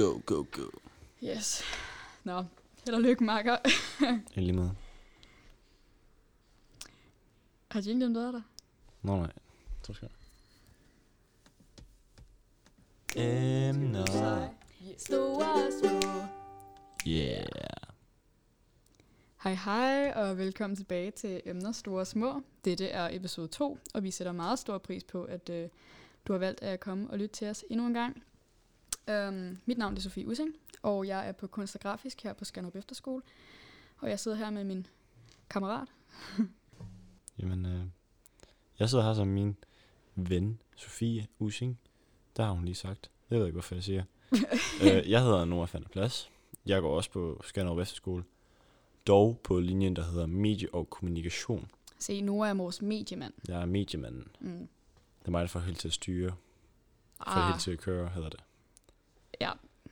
Go, go, go. Yes. Nå, held og lykke, makker. I lige måde. Har jinglen været der? Nå nej. Så skal Emner. Store og små. Yeah. Hej hej, og velkommen tilbage til Emner Store og Små. Dette er episode 2, og vi sætter meget stor pris på, at øh, du har valgt at komme og lytte til os endnu en gang. Um, mit navn er Sofie Using, og jeg er på kunst og grafisk her på Skanderup Efterskole. Og jeg sidder her med min kammerat. Jamen, øh, jeg sidder her som min ven, Sofie Using. Der har hun lige sagt. Jeg ved ikke, hvorfor jeg siger. øh, jeg hedder Nora van der Plads. Jeg går også på Skanderup Vesterskole. Dog på linjen, der hedder Medie og Kommunikation. Se, Nora er vores mediemand. Jeg er mediemanden. Mm. Det er mig, der får helt til at styre. For Ah, helt til at køre, hedder det.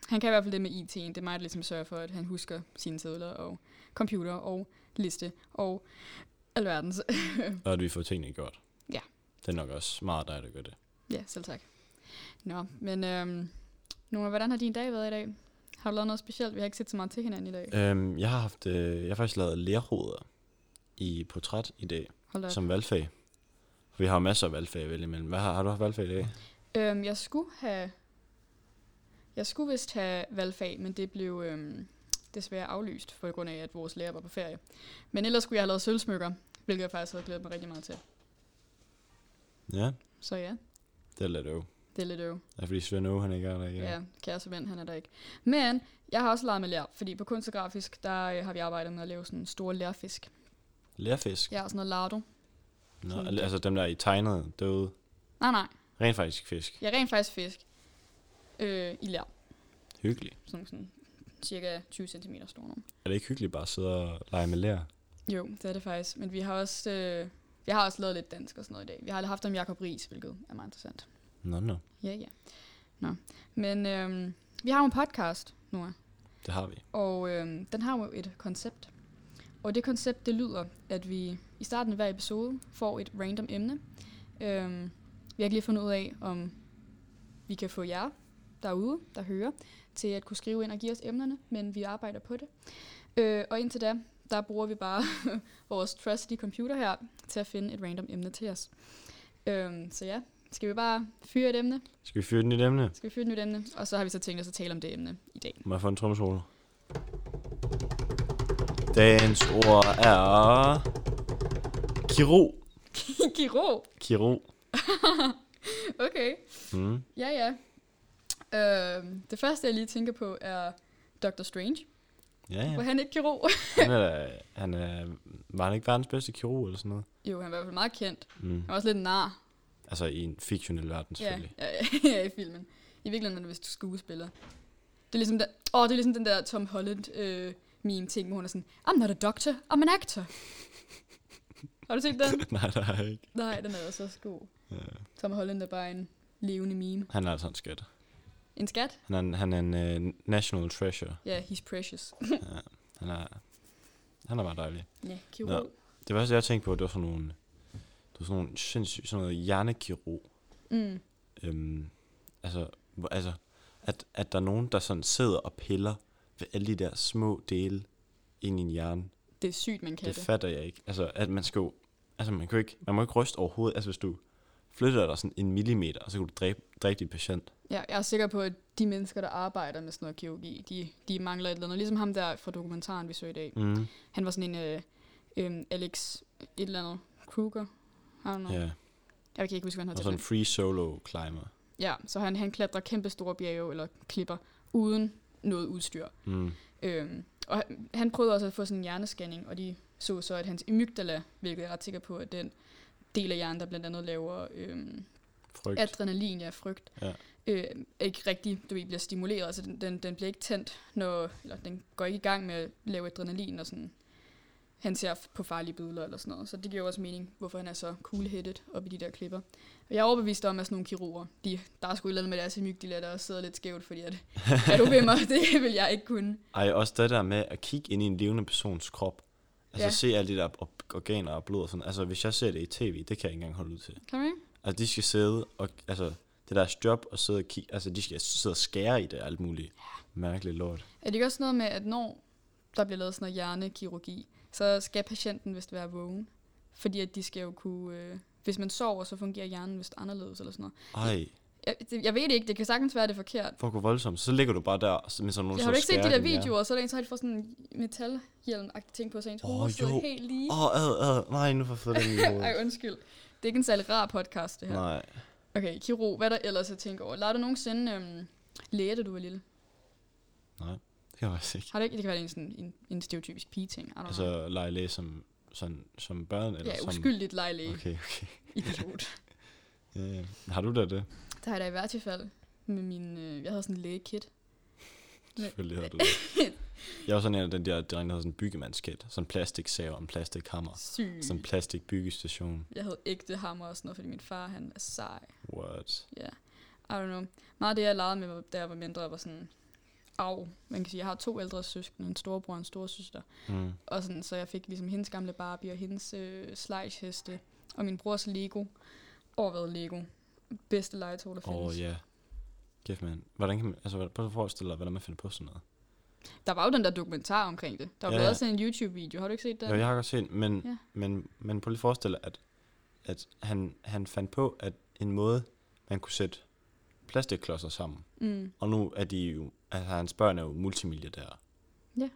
Han kan i hvert fald det med IT'en. Det er mig, der ligesom sørger for, at han husker sine sædler og computer og liste og alverdens. Og at vi får tingene gjort. Ja. Det er nok også meget dig, der gør det. ja, selv tak. Nå, men øhm, Nora, hvordan har din dag været i dag? Har du lavet noget specielt? Vi har ikke set så meget til hinanden i dag. Øhm, jeg har haft, øh, jeg har faktisk lavet lærhoder i portræt i dag, som valgfag. For vi har jo masser af valgfag at vælge imellem. Hvad har, har du haft valgfag i dag? Øhm, jeg skulle have... Jeg skulle vist have valgfag, men det blev øhm, desværre aflyst, for grund af, at vores lærer var på ferie. Men ellers skulle jeg have lavet sølvsmykker, hvilket jeg faktisk havde glædet mig rigtig meget til. Ja, Så ja, det er lidt øv. det er lidt øv. Ja, fordi Svend Aage, han ikke er der ikke. Ja, kæreste ven, han er der ikke. Men jeg har også leget med lær, fordi på kunst og grafisk, der øh, har vi arbejdet med at lave sådan store lærfisk. Lærfisk. Jeg har sådan noget lardo. Nå, sådan- altså dem der er i tegnet derude. Nej, nej, Rent faktisk fisk. er rent faktisk fisk øh, i lær. Hyggeligt. Sådan, sådan cirka 20 cm store nogle. Er det ikke hyggeligt bare at sidde og lege med lær? Jo, det er det faktisk. Men vi har også, øh, vi har også lavet lidt dansk og sådan noget i dag. Vi har haft om Jacob Ries, hvilket er meget interessant. Nå, nå. Ja, ja. Nå. Men øh, vi har jo en podcast nu, Det har vi. og øh, den har jo et koncept. Og det koncept, det lyder, at vi i starten af hver episode får et random emne. Øh, vi har ikke lige fundet ud af, om vi kan få jer derude, der hører, til at kunne skrive ind og give os emnerne, men vi arbejder på det. Øh, og indtil da, der bruger vi bare vores trusty computer her til at finde et random emne til os. Øh, så ja, skal vi bare fyre et emne? Skal vi fyre et emne? Skal vi fyre et nyt emne? Og så har vi så tænkt os at tale om det emne i dag. Må jeg få en trommesolo? Dagens ord er... Kiro. Giro! Kiro. Okay, Mm. ja ja. Øh, det første, jeg lige tænker på, er Doctor Strange. Ja, Ja. Hvor ja. han ikke kirurg. Han er, han er, var han ikke verdens bedste kirurg eller sådan noget? jo, han var i hvert fald meget kendt. Mm. Han var også lidt nar. Altså i en fiktionel verden Ja, selvfølgelig. ja, ja, i filmen. I virkeligheden er det vist skuespiller. Det er ligesom, der, åh, det er ligesom den der Tom Holland øh, meme ting, hvor hun er sådan, I'm not a doctor, I'm an actor. har du set den? Nej, der er ikke. Nej, den er også så god. Ja. Tom Holland er bare en levende meme. Han er altså en skat. En skat? Han er en, han er en uh, national treasure. Ja, yeah, he's precious. ja, han er, han er bare dejlig. ja, kirurg. Det første, jeg tænkte på, det var sådan nogle, det var sådan nogle sindssygt, sådan noget hjernekirurg. Mm. Øhm, altså, altså at, at der er nogen, der sådan sidder og piller ved alle de der små dele ind i en hjerne. Det er sygt, man kan Det det. fatter jeg ikke. Altså, at man skal jo, altså man kan jo ikke, man må ikke ryste overhovedet. Altså, hvis du flytter dig sådan en millimeter, så kan du dræbe, dræbe din patient. Ja, jeg er sikker på, at de mennesker, der arbejder med sådan noget kirurgi, de, de mangler et eller andet. Ligesom ham der fra dokumentaren, vi så i dag. Mm. Han var sådan en øh, øh, Alex et eller andet Kruger. Don't know. Ja, Jeg kan ikke huske, hvad han og hedder. sådan en free solo climber. Ja, så han, han klatrer kæmpe store bjerge eller klipper uden noget udstyr. Mm. Øhm, og han, han prøvede også at få sådan en hjernescanning, og de så så, at hans amygdala, hvilket jeg er ret sikker på, at den del af hjernen, der blandt andet laver øhm, Frygt. adrenalin, ja, frygt, Ja. øh, ikke rigtig du ved, bliver stimuleret. Altså den, den, den bliver ikke tændt, når, eller den går ikke i gang med at lave adrenalin, og sådan, han ser på farlige billeder eller sådan noget. Så det giver også mening, hvorfor han er så cool-headed op i de der klipper. Og jeg er overbevist om, at sådan nogle kirurger, de, der er sgu et med deres amygdala, der sidder lidt skævt, fordi at, er du ved mig, det vil jeg ikke kunne. Ej, også det der med at kigge ind i en levende persons krop. Altså Ja. se alle de der op- organer og blod og sådan. Altså hvis jeg ser det i tv, det kan jeg ikke engang holde ud til. Kan ikke? Altså de skal sidde og, altså det er deres job at sidde og kigge, altså de skal sidde og skære i det og alt muligt mærkeligt lort. Er det ikke også noget med, at når der bliver lavet sådan noget hjernekirurgi, så skal patienten vist være vågen? Fordi at de skal jo kunne... Øh, hvis man sover, så fungerer hjernen vist anderledes eller sådan noget. Ej, Jeg, det, jeg ved det ikke, det kan sagtens være, det er forkert. for at gå voldsomt, så ligger du bare der med sådan nogle Jeg har du ikke set de der videoer, så er der en, så har de fået sådan en metalhjelm-agtig ting på, så ens Åh, hoved sidder helt lige. Åh, oh, ad, ad, nej, nu får jeg den i. Ej, undskyld. Det er ikke en særlig rar podcast, det her. Nej, Okay, Kiro, hvad er der ellers at tænke over? Lader du nogensinde øhm, læge, da du var lille? nej, det kan jeg faktisk ikke. Har det ikke? Det kan være en, sådan, en, en stereotypisk pige-ting. Altså, lege læge som, sådan, som børn? Eller ja, uskyldigt legelæge. Okay, okay. Idiot. Ja, ja. Har du da det? Der har jeg da i hvert fald med min... Øh, jeg havde sådan en lægekit. Selvfølgelig havde du det. Jeg var sådan en af den der dreng, der havde sådan en byggemandskæt. Sådan en plastiksav og en plastikhammer. Syg. Sådan en plastik byggestation. Jeg havde ægte hammer og sådan noget, fordi min far, han er sej. What? Ja, yeah. I don't know. Meget af det, jeg legede med, da jeg var mindre, var sådan... Au. Man kan sige, jeg har to ældre søskende, en storebror og en storesøster. Mm. Og sådan, så jeg fik ligesom hendes gamle Barbie og hendes øh, slejsheste. Og min brors Lego. Overværet Lego. Bedste legetøj, der Åh, findes. oh, ja. Kæft, man. Hvordan kan man, altså, prøv at forestille dig, hvordan man finder på sådan noget. Der var jo den der dokumentar omkring det. Der var Ja. også en YouTube-video. Har du ikke set den? Ja, jeg har godt set, men, Ja. men, men prøv lige at forestille dig, at, at han, han fandt på, at en måde, man kunne sætte plastikklodser sammen. Mm. Og nu er de jo, altså hans børn er jo multimilliardære. Ja.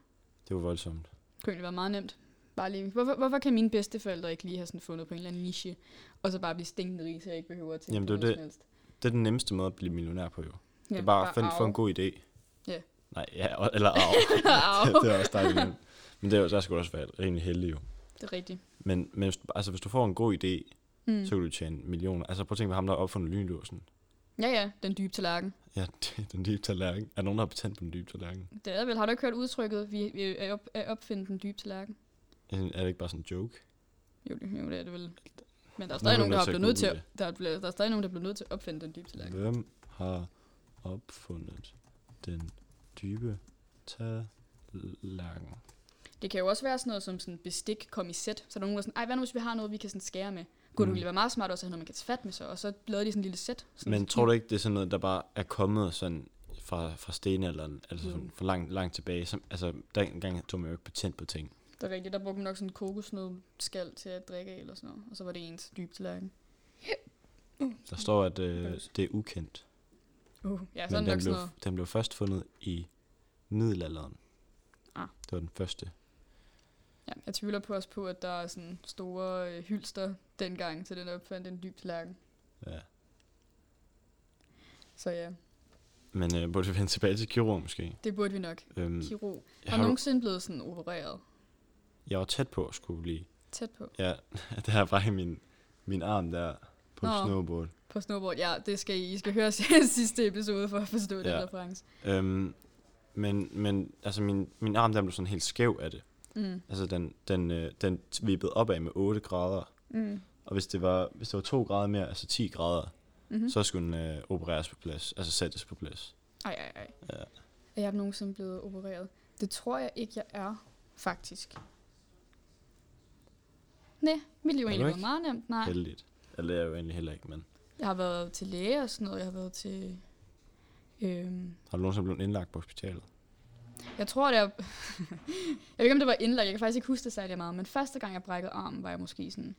Det var voldsomt. Det kunne egentlig være meget nemt. Bare lige, hvorfor, hvorfor kan mine bedsteforældre ikke lige have sådan fundet på en eller anden niche, og så bare blive stinkende rige, så jeg ikke behøver at tænke Jamen, det er noget det. som helst? Det er den nemmeste måde at blive millionær på, jo. Ja, det er bare at finde, få en god idé. Ja. Nej, ja, eller arv. Arve. det er også dejligt nemt. Men det er, jo- der du også være rimelig heldig, jo. Det er rigtigt. Men, men hvis, altså, hvis du får en god idé, Mm. så kan du tjene millioner. Altså prøv at tænke på ham, der har opfundet lynlåsen. Ja, ja, den dybe tallerken. Ja, det, den dybe tallerken. Er nogen, der har patent på den dybe tallerken? Det er vel, har du ikke hørt udtrykket, vi, vi er, op, er opfinde den dybe tallerken? Er det ikke bare sådan en joke? Jo, det, jo, det er det vel. Men der er stadig nogen, der har blevet nødt til at, der, er, der er stadig nogen, der er blevet nødt til at opfinde den dybe tallerken. Hvem har opfundet den dybe tallerken? Det kan jo også være sådan noget som sådan bestik kom i sæt. Så er der nogen, der er sådan, ej, hvad nu hvis vi har noget, vi kan sådan skære med? Kunne Mm. det ville være meget smart også at have noget, man kan tage fat med så, og så lavede de sådan en lille sæt. Sådan Men tror du ikke, det er sådan noget, der bare er kommet sådan fra, fra stenalderen, altså sådan for langt, langt tilbage? Som, altså, dengang tog man jo ikke patent på ting. Det er rigtigt, der brugte man nok sådan en kokosnødskal til at drikke af eller sådan noget. Og så var det ens dybe tallerken. Der står, at øh, det er ukendt. Uh, ja, så er Men det nok den sådan blev, noget. den blev først fundet i middelalderen. Ah. Det var den første. Ja, jeg tvivler på os på, at der er sådan store øh, hylster dengang til den opfandt en dyb tallerken. Ja. Så ja, Men øh, burde vi vende tilbage til kirurg måske? det burde vi nok. Øhm, Kirurg. jeg, Har har, du nogensinde blevet sådan opereret? Jeg var tæt på at skulle blive. Tæt på. Ja, det her var i min, min arm der på Nå. snowboard. På snowboard. Ja, det skal I. I skal høre sidste episode for at forstå ja. den reference. Øhm, men, men altså min, min arm der blev sådan helt skæv af det. Mm. Altså den, den, øh, den vippede opad med 8 grader. Mm. Og hvis det var, hvis det var 2 grader mere, altså 10 grader, Mm-hmm. så skulle den øh, opereres på plads. Altså sættes på plads. Ej, ej, ej. Ja. Er jeg nogensinde blevet opereret? Det tror jeg ikke, jeg er, faktisk. Nej, mit liv har egentlig været meget nemt. Nej, Heldigt. Eller det er jeg jo egentlig heller ikke, men... jeg har været til læge og sådan noget. Jeg har været til... Øhm, Har du nogensinde blevet indlagt på hospitalet? jeg tror, det er... jeg ved ikke, om det var indlagt. Jeg kan faktisk ikke huske det særlig meget. Men første gang, jeg brækkede armen, var jeg måske sådan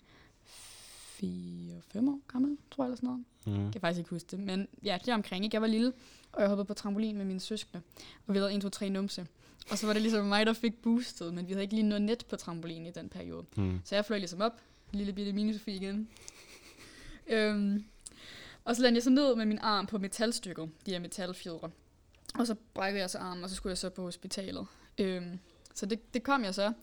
4-5 år gammel, tror jeg, eller sådan noget. Mm. Jeg kan faktisk ikke huske det, men ja, det omkring, ikke? Jeg var lille, og jeg hoppede på trampolin med mine søskende, og vi lavede 1, 2, 3 numse. Og så var det ligesom mig, der fik boostet, men vi havde ikke lige noget net på trampolin i den periode. Mm. Så jeg fløj ligesom op, lille bitte mini Sofie igen. øhm, og så landede jeg så ned med min arm på metalstykket, de her metalfjedre. Og så brækkede jeg så armen, og så skulle jeg så på hospitalet. Øhm, så det, det kom jeg så.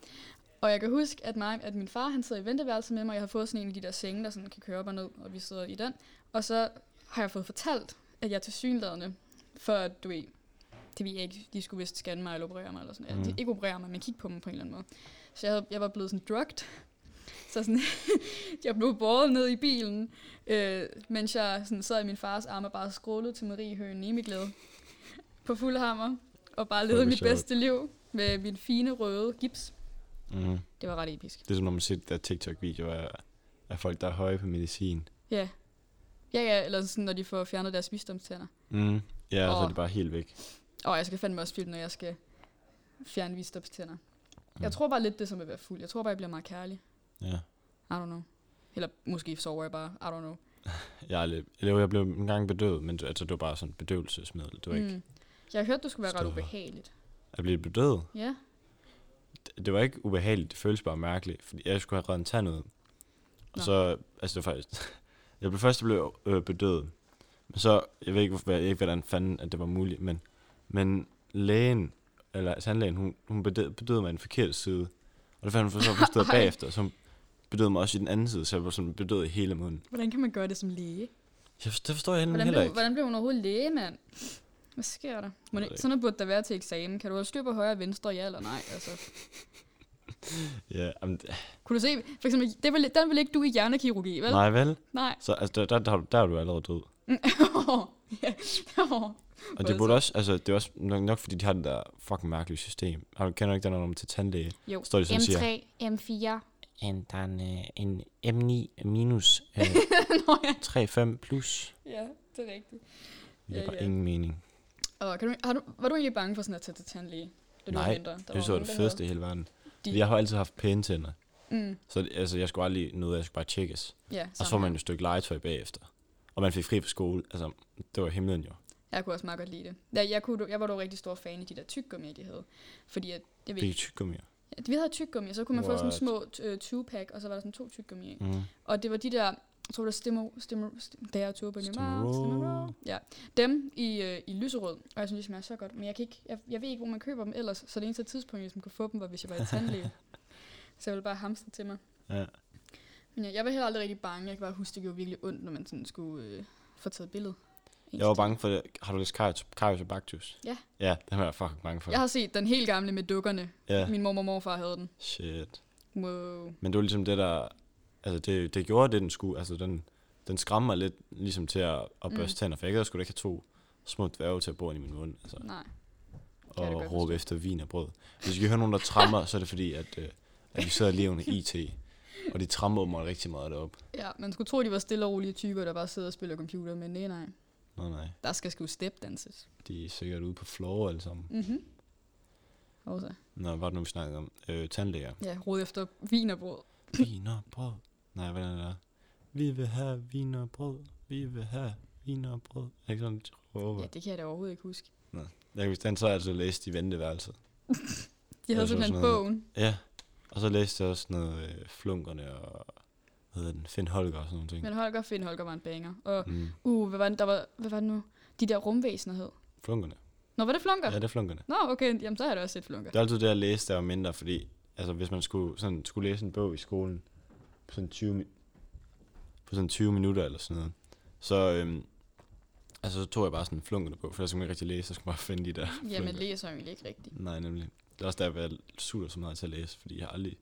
Og jeg kan huske, at, mig, at min far han sidder i venteværelset med mig, og jeg har fået sådan en af de der senge, der sådan kan køre op og ned, og vi sidder i den. Og så har jeg fået fortalt, at jeg til synlædende, for at du ved, det ved jeg ikke, de skulle vist scanne mig eller operere mig eller sådan noget. Mm. Mm. Ikke operere mig, men kigge på mig på en eller anden måde. Så jeg, havde, jeg var blevet sådan drugged. Så sådan, jeg blev båret ned i bilen, øh, mens jeg sådan sad i min fars arme og bare skrålede til Marie Høen i glæde på fuld hammer, og bare levede mit sjovt. bedste liv med min fine røde gips. Mm. Det var ret episk. Det er som når man ser der TikTok-videoer af, af folk, der er høje på medicin. Ja, Ja, ja, eller sådan, når de får fjernet deres visdomstænder. Mm. Ja, og så er det bare helt væk. Og jeg skal fandme også filme, når jeg skal fjerne visdomstænder. Mm. Jeg tror bare lidt det som at være fuld. Jeg tror bare, jeg bliver meget kærlig. Ja. I don't know. Eller måske sover jeg bare. I don't know. Jeg, er lidt, eller jeg blev en gang bedøvet, men altså, det var bare sådan bedøvelsesmiddel. Det var ikke... Mm. Jeg har hørt, du skulle være ret ubehageligt. Jeg blev bedøvet. Ja. Det, det var ikke ubehageligt, det føltes bare mærkeligt, fordi jeg skulle have reddet en tand ud. Og Nå. så, altså det var faktisk... jeg blev først blev øh, bedøvet. Men så, jeg ved ikke, hvorfor, jeg ved ikke, hvordan fanden, at det var muligt, men, men lægen, eller tandlægen, hun, hun bedøvede, bedøvede mig i den forkerte side. Og det fandt hun for så forstået bagefter, så hun bedøvede mig også i den anden side, så jeg var sådan bedøvet i hele munden. Hvordan kan man gøre det som læge? Jeg, det forstår jeg Hvordan heller blev, ikke. hvordan blev hun overhovedet læge, mand? Hvad sker der? Må det, ikke. sådan noget burde der være til eksamen. Kan du holde styr på højre og venstre, ja eller nej? Altså, Ja, jamen, kunne du se, for eksempel, det vil, den vil ikke du i hjernekirurgi, vel? nej vel? Nej. Så altså, der, der, der, der er du allerede død. ja. Og det burde også, altså, det er også nok, nok fordi de har det der fucking mærkelige system. Har du kender du ikke den, når man til tandlæge? Jo. Står de sådan og siger, M3, M4. en, der er en, øh, en M9 minus øh, Nå ja. 3,5 plus. Ja, det er rigtigt. Det er Ja, bare ja. ingen mening. Og kan du, har du, var du egentlig bange for sådan at tage til tandlæge? Da du var Nej, mindre? Der Det så nogen, det fedeste i hele verden. De-. Jeg har altid haft pæne tænder. Mm, Så det- altså, jeg skulle aldrig noget, jeg skulle bare tjekkes. ja, Og så får man jo et stykke legetøj bagefter. Og man fik fri fra skole. Altså, det var himlen jo. Jeg kunne også meget godt lide det. Ja, jeg, kunne, jeg var dog rigtig stor fan af de der tyggegummier, de havde. Fordi at, jeg ved Fik ikke, tyggegummier. ja, vi havde tyggegummier, så kunne man få sådan What? små øh, 20-pack, og så var der sådan to tyggegummier i. Mm. Og det var de der, jeg tror det var Stimmer, Stimmer, der er turbo Stimmerol. Ja, dem i, øh, i lyserød, og jeg synes, de smager så godt. Men jeg, kan ikke, jeg, jeg ved ikke, hvor man køber dem ellers, så det eneste tidspunkt, jeg som kunne få dem, var, hvis jeg var i tandlæge. så jeg ville bare hamstre til mig. Ja. Men ja, jeg var heller aldrig rigtig bange. Jeg kan bare huske, det gjorde virkelig ondt, når man sådan skulle øh, få taget et billede. Jeg var bange for det. Har du læst og Baktus? Ja. Ja, den var jeg fucking bange for. Jeg har set den helt gamle med dukkerne. Ja, Min mor og morfar havde den. shit. Wow. Men det var ligesom det, der... Altså, det, det gjorde det, den skulle. Altså, den, den skræmmer mig lidt ligesom til at, at børste Mm. tænder, for jeg gad sgu da ikke have to små dværge til at bo i min mund. Altså, Nej. og godt råbe efter vin og brød. Hvis I kan høre nogen, der trammer, så er det fordi, at, øh, at vi sidder lige under IT. Og de trammer mig rigtig meget deroppe. Ja, man skulle tro, de var stille og rolige typer, der bare sidder og spiller computer, men nej, nej. Nej, nej. Der skal sgu stepdanses. De er sikkert ude på floor alle sammen. Mhm. Og så, Nå, hvad var det nu, vi snakkede om? Øh, tandlæger. ja, rode efter vin og brød. Vin og brød. Nej, hvordan er det der? Vi vil have vin og brød. Vi vil have vin og brød. Er det ikke sådan, de råber? Ja, det kan jeg da overhovedet ikke huske. Jeg kan huske, den så jeg altså læst i venteværelset. De havde simpelthen bogen. Ja. Og så læste jeg også noget øh, Flunkerne og hvad hedder den? Finn Holger og sådan nogle ting. Men Holger, Finn Holger var en banger. Og, Mm. uh, hvad var, den, der var, hvad var det nu? De der rumvæsener hed. Flunkerne. Nå, var det flunker? Ja, det er Flunkerne. Nå, okay, jamen så har jeg da også set flunker. Det er altid det, jeg læste, der var mindre, fordi altså, hvis man skulle, sådan, skulle læse en bog i skolen på sådan 20, mi- på sådan 20 minutter eller sådan noget, så, øhm, altså, så tog jeg bare sådan en flunkende bog, for jeg skulle man ikke rigtig læse, så skulle man bare finde de der Ja, men flunker. læser jo egentlig ikke rigtigt. Nej, nemlig. Det er også derfor, jeg suger så meget til at læse, fordi jeg har aldrig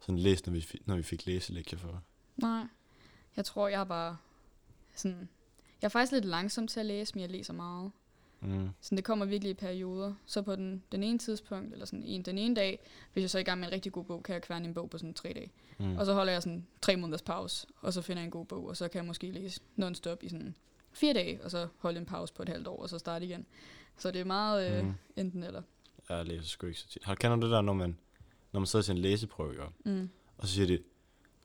sådan læst, når vi, når vi fik læselektier for. Nej. Jeg tror, jeg er bare sådan... Jeg er faktisk lidt langsom til at læse, men jeg læser meget. Mm. Sådan, det kommer virkelig i perioder. Så på den, den ene tidspunkt, eller sådan en, den ene dag, hvis jeg så er i gang med en rigtig god bog, kan jeg kværne en bog på sådan tre dage. Mm. Og så holder jeg sådan tre måneders pause, og så finder jeg en god bog, og så kan jeg måske læse non-stop i sådan fire dage, og så holde en pause på et halvt år, og så starte igen. Så det er meget øh, Mm. enten eller. Jeg læser sgu ikke så tit. Har kender du det der, når man, når man sidder til en læseprøve? Mm. og så siger de,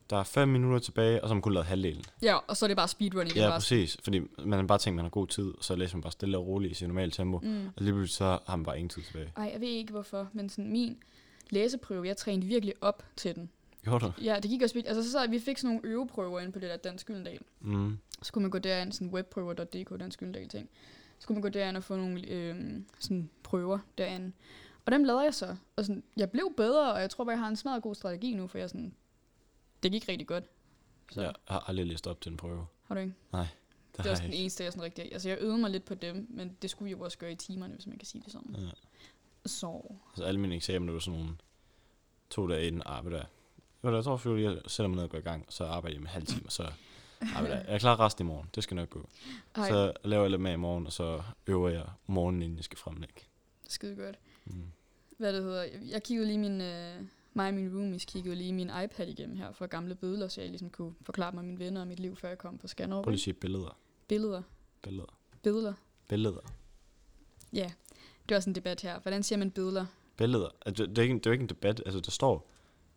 der er fem minutter tilbage, og så har man kun lavet halvdelen. Ja, og så er det bare speedrunning. det er Ja, bare, præcis. Fordi man bare tænkt, man har god tid, og så læser man bare stille og roligt i sit normale tempo. mm. Og lige pludselig så har man bare ingen tid tilbage. Ej, jeg ved ikke hvorfor, men sådan min læseprøve, jeg trænede virkelig op til den. Gjorde du? Ja, det gik også vildt. Altså, så, så vi fik sådan nogle øveprøver inde på det der Dansk Gyldendal. Mm. Så kunne man gå derind, sådan webprøver.dk, Dansk Gyldendal ting. Så kunne man gå derind og få nogle øh, sådan prøver derinde. Og dem lavede jeg så. Og sådan, jeg blev bedre, og jeg tror bare, jeg har en smadret god strategi nu, for jeg sådan, det gik rigtig godt. Så Jeg har aldrig læst op til en prøve. har du ikke? Det, Det har er også jeg den eneste, jeg sådan rigtig... Altså, jeg øvede mig lidt på dem, men det skulle vi jo også gøre i timerne, hvis man kan sige det sådan. Ja. Så... Altså alle mine eksamener var sådan nogle to dage inden arbejde. Jo, jeg tror, fordi jeg sætter mig ned og går i gang, så arbejder jeg med halv time, og så arbejder jeg. Jeg er klar resten i morgen. Det skal nok gå. Ej, Så laver jeg lidt med i morgen, og så øver jeg morgenen, inden jeg skal fremlægge. skide godt. Mm. Hvad det hedder. Jeg, jeg kiggede lige min, øh, mig og min roomies kiggede lige min iPad igennem her for gamle billeder, så jeg ligesom kunne forklare mig mine venner og mit liv, før jeg kom på Skanderup. Prøv lige at sige billeder. Billeder. Billeder. Billeder. Billeder. Ja, det var sådan en debat her. Hvordan siger man billeder? Billeder. Altså, det, er ikke, det er jo ikke en debat. Altså, der står